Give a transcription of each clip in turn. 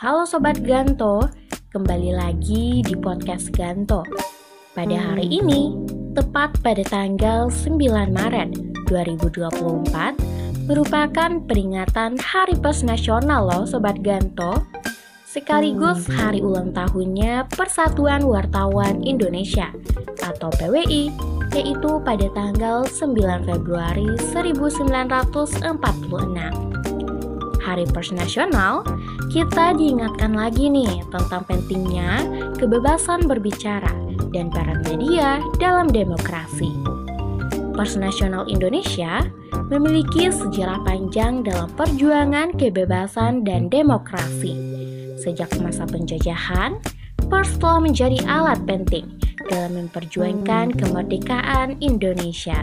Halo Sobat Ganto, kembali lagi di podcast Ganto. Pada hari ini, tepat pada tanggal 9 Maret 2024, merupakan peringatan Hari Pers Nasional loh Sobat Ganto. Sekaligus hari ulang tahunnya Persatuan Wartawan Indonesia atau PWI, yaitu pada tanggal 9 Februari 1946. Hari Pers Nasional, kita diingatkan lagi nih tentang pentingnya kebebasan berbicara dan peran media dalam demokrasi. Pers Nasional Indonesia memiliki sejarah panjang dalam perjuangan kebebasan dan demokrasi. Sejak masa penjajahan, pers telah menjadi alat penting dalam memperjuangkan kemerdekaan Indonesia.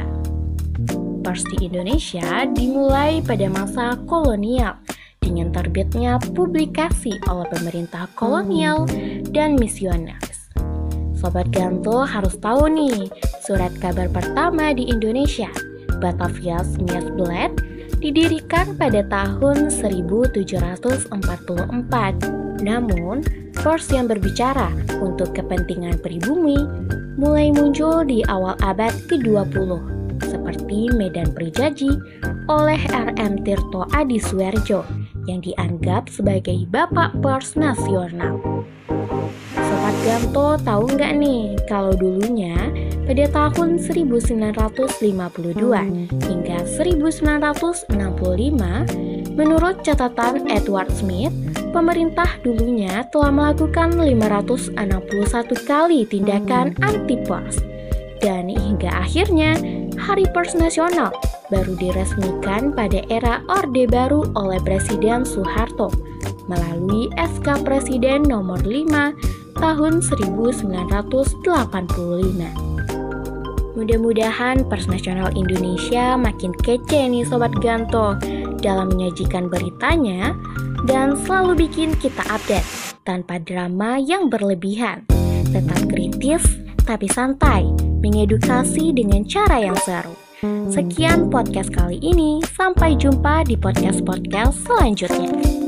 Pers di Indonesia dimulai pada masa kolonial dengan terbitnya publikasi oleh pemerintah kolonial dan misionaris. Sobat Ganto harus tahu nih, surat kabar pertama di Indonesia, Batavia Smias Blad, didirikan pada tahun 1744. Namun, pers yang berbicara untuk kepentingan pribumi mulai muncul di awal abad ke-20 seperti Medan Prijaji oleh R.M. Tirto Adi Suerjo yang dianggap sebagai bapak pers nasional. Sobat Ganto tahu nggak nih kalau dulunya pada tahun 1952 hingga 1965 menurut catatan Edward Smith pemerintah dulunya telah melakukan 561 kali tindakan anti pers dan hingga akhirnya Hari Pers Nasional baru diresmikan pada era Orde Baru oleh Presiden Soeharto melalui SK Presiden nomor 5 tahun 1985. Mudah-mudahan Pers Nasional Indonesia makin kece nih Sobat Ganto dalam menyajikan beritanya dan selalu bikin kita update tanpa drama yang berlebihan. Tetap kritis tapi santai mengedukasi dengan cara yang seru. Sekian podcast kali ini, sampai jumpa di podcast-podcast selanjutnya.